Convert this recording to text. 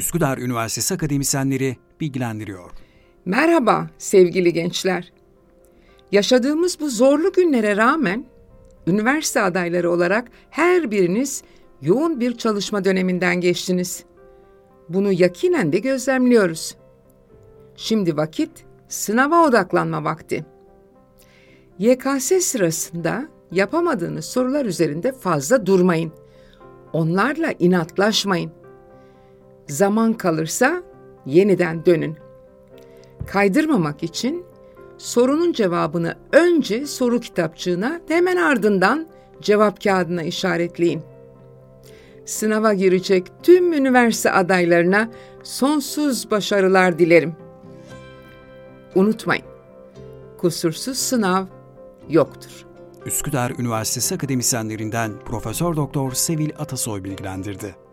Üsküdar Üniversitesi akademisyenleri bilgilendiriyor. Merhaba sevgili gençler. Yaşadığımız bu zorlu günlere rağmen üniversite adayları olarak her biriniz yoğun bir çalışma döneminden geçtiniz. Bunu yakinen de gözlemliyoruz. Şimdi vakit sınava odaklanma vakti. YKS sırasında yapamadığınız sorular üzerinde fazla durmayın. Onlarla inatlaşmayın. Zaman kalırsa yeniden dönün. Kaydırmamak için sorunun cevabını önce soru kitapçığına hemen ardından cevap kağıdına işaretleyin. Sınava girecek tüm üniversite adaylarına sonsuz başarılar dilerim. Unutmayın, kusursuz sınav yoktur. Üsküdar Üniversitesi akademisyenlerinden Profesör Doktor Sevil Atasoy bilgilendirdi.